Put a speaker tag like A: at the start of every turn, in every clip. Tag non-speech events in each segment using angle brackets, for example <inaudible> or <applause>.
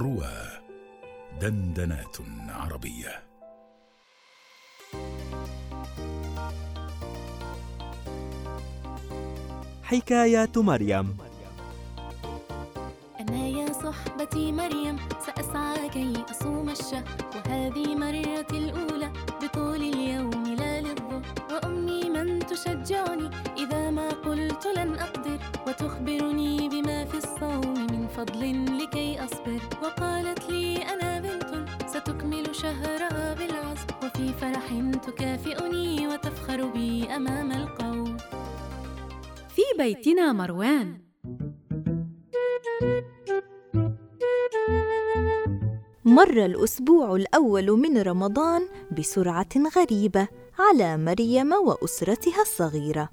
A: روى دندنات عربية.
B: حكايات مريم.
C: أنا يا صحبتي مريم سأسعى كي أصوم الشهر وهذه مرتي الأولى بطول اليوم لا للظهر وأمي من تشجعني إذا ما قلت لن أقدر وتخبرني بما في الصوم من فضل لكي أصبر فرح تكافئني وتفخر بي أمام القوم.
D: في بيتنا مروان.
E: مر الأسبوع الأول من رمضان بسرعة غريبة على مريم وأسرتها الصغيرة.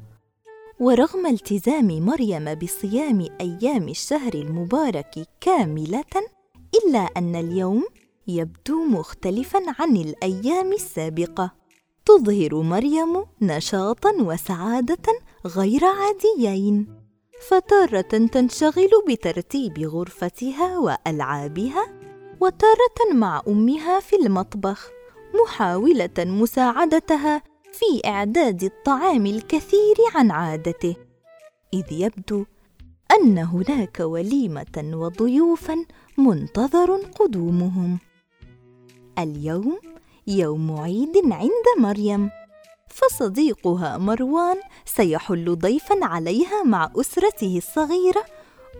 E: ورغم التزام مريم بصيام أيام الشهر المبارك كاملة إلا أن اليوم يبدو مختلفا عن الأيام السابقة. تظهر مريم نشاطا وسعادة غير عاديين. فتارة تنشغل بترتيب غرفتها وألعابها وتارة مع أمها في المطبخ محاولة مساعدتها في إعداد الطعام الكثير عن عادته. إذ يبدو أن هناك وليمة وضيوفا منتظر قدومهم. اليوم يوم عيد عند مريم. فصديقها مروان سيحل ضيفا عليها مع أسرته الصغيرة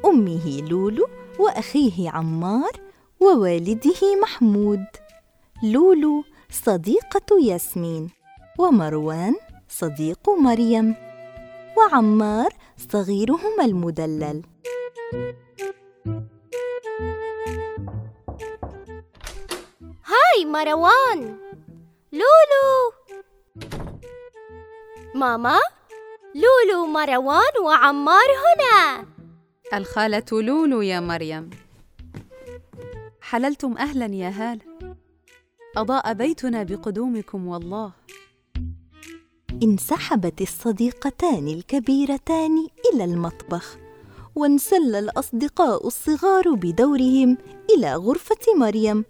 E: أمه لولو وأخيه عمار ووالده محمود. لولو صديقة ياسمين ومروان صديق مريم وعمار صغيرهما المدلل.
F: هاي مروان لولو ماما لولو مروان وعمار هنا
D: الخالة لولو يا مريم. حللتم أهلا يا هالة أضاء بيتنا بقدومكم والله.
E: انسحبت الصديقتان الكبيرتان إلى المطبخ وانسل الأصدقاء الصغار بدورهم إلى غرفة مريم.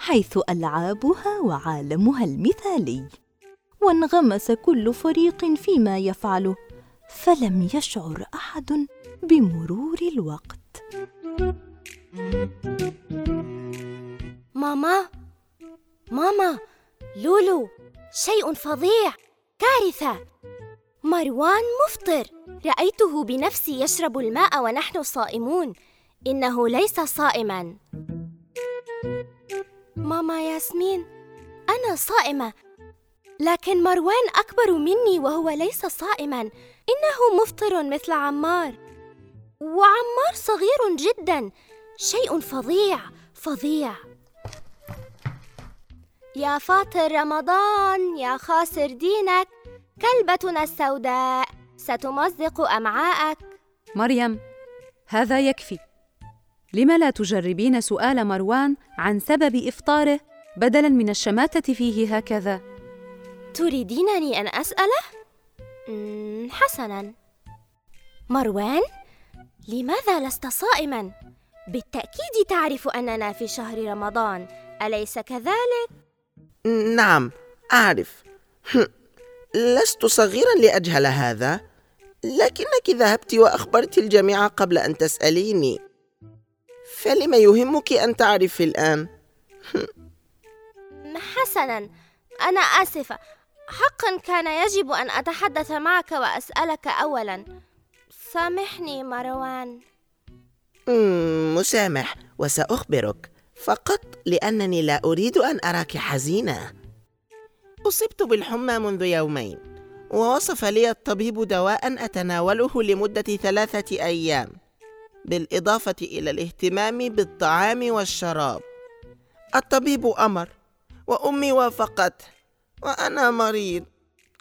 E: حيث ألعابها وعالمها المثالي. وانغمس كل فريق فيما يفعله فلم يشعر أحد بمرور الوقت.
F: ماما؟ ماما لولو شيء فظيع كارثة. مروان مفطر رأيته بنفسي يشرب الماء ونحن صائمون إنه ليس صائما. ماما ياسمين أنا صائمة لكن مروان أكبر مني وهو ليس صائما. إنه مفطر مثل عمار. وعمار صغير جدا. شيء فظيع فظيع. يا فاطر رمضان يا خاسر دينك كلبتنا السوداء ستمزق أمعاءك.
D: مريم هذا يكفي. لم لا تجربين سؤال مروان عن سبب إفطاره بدلاً من الشماتة فيه هكذا
F: تريدينني أن أسأله؟ حسناً مروان لماذا لست صائما؟ بالتأكيد تعرف أننا في شهر رمضان أليس كذلك؟
G: نعم أعرف لست صغيرا لأجهل هذا لكنك ذهبت وأخبرت الجميع قبل أن تسأليني فلم يهمك أن تعرفي الآن؟ <laughs>
F: حسنا أنا آسفة. حقا كان يجب أن أتحدث معك وأسألك أولا. سامحني مروان.
G: مسامح وسأخبرك. فقط لأنني لا أريد أن أراك حزينة. أصبت بالحمى منذ يومين ووصف لي الطبيب دواء أتناوله لمدة ثلاثة أيام. بالإضافة إلى الاهتمام بالطعام والشراب. الطبيب أمر وأمي وافقت وأنا مريض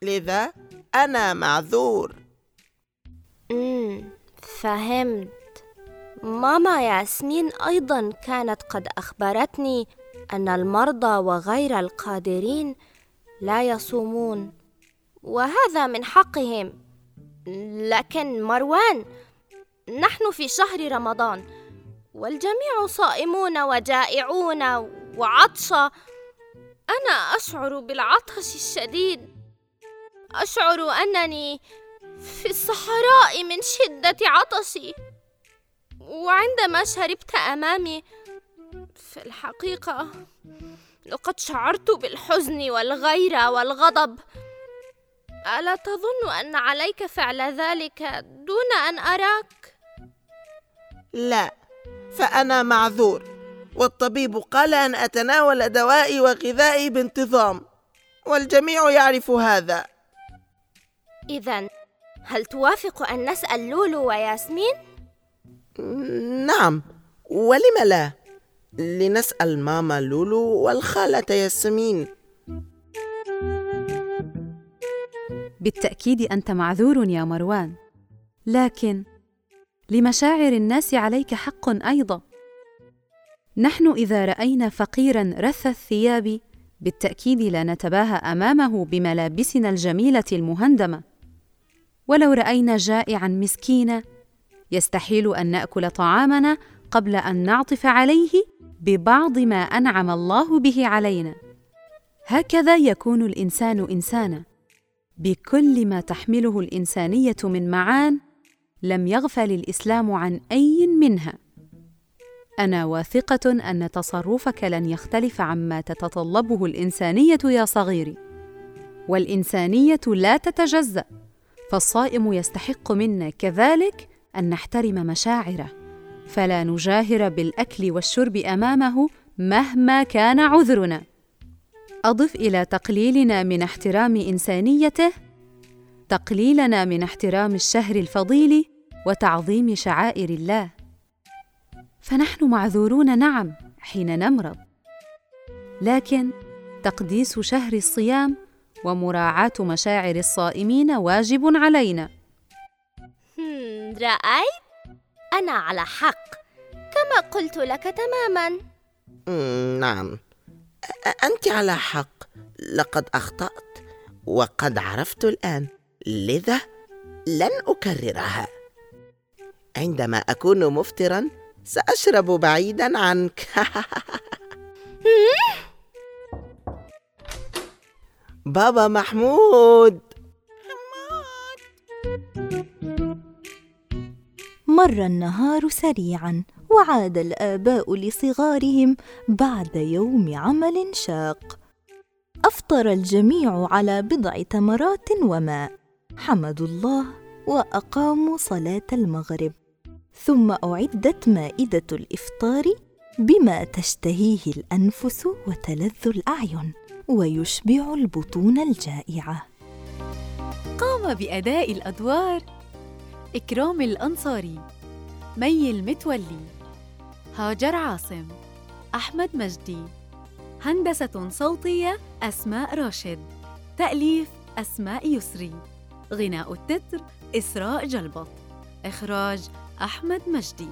G: لذا أنا معذور.
F: امم فهمت. ماما ياسمين أيضا كانت قد أخبرتني أن المرضى وغير القادرين لا يصومون وهذا من حقهم. لكن مروان نحن في شهر رمضان والجميع صائمون وجائعون وعطشى أنا أشعر بالعطش الشديد. أشعر أنني في الصحراء من شدة عطشي. وعندما شربت أمامي في الحقيقة لقد شعرت بالحزن والغيره والغضب. ألا تظن أن عليك فعل ذلك دون أن أراك؟
G: لا فأنا معذور. والطبيب قال أن أتناول دوائي وغذائي بانتظام والجميع يعرف هذا.
F: اذا هل توافق أن نسأل لولو وياسمين؟
G: نعم ولم لا. لنسأل ماما لولو والخالة ياسمين.
D: بالتأكيد أنت معذور يا مروان. لكن لمشاعر الناس عليك حق أيضا. نحن إذا رأينا فقيرا رث الثياب بالتأكيد لا نتباهى أمامه بملابسنا الجميلة المهندمة. ولو رأينا جائعا مسكينا يستحيل أن نأكل طعامنا قبل أن نعطف عليه ببعض ما أنعم الله به علينا. هكذا يكون الإنسان انسانا. بكل ما تحمله الإنسانية من معان لم يغفل الإسلام عن أي منها. أنا واثقة أن تصرفك لن يختلف عما تتطلبه الإنسانية يا صغيري والإنسانية لا تتجزأ فالصائم يستحق منا كذلك أن نحترم مشاعره. فلا نجاهر بالأكل والشرب أمامه مهما كان عذرنا. أضف إلى تقليلنا من احترام إنسانيته تقليلنا من احترام الشهر الفضيل وتعظيم شعائر الله. فنحن معذورون نعم حين نمرض. لكن تقديس شهر الصيام ومراعاة مشاعر الصائمين واجب علينا.
F: رأيت؟ أنا على حق. كما قلت لك تماما.
G: نعم. أنت على حق. لقد أخطأت وقد عرفت الآن. لذا لن أكررها. عندما أكون مفطرا سأشرب بعيدا عنك. <laughs> بابا محمود.
E: مر النهار سريعا وعاد الآباء لصغارهم بعد يوم عمل شاق. أفطر الجميع على بضع تمرات وماء. حمدوا الله وأقاموا صلاة المغرب ثم أعدت مائدة الإفطار بما تشتهيه الأنفس وتلذ الأعين ويشبع البطون الجائعة.
H: قام بأداء الأدوار إكرام الأنصاري مي المتولي هاجر عاصم أحمد مجدي هندسة صوتية أسماء راشد تأليف أسماء يسري. غناء التتر إسراء جلبط إخراج أحمد مجدي.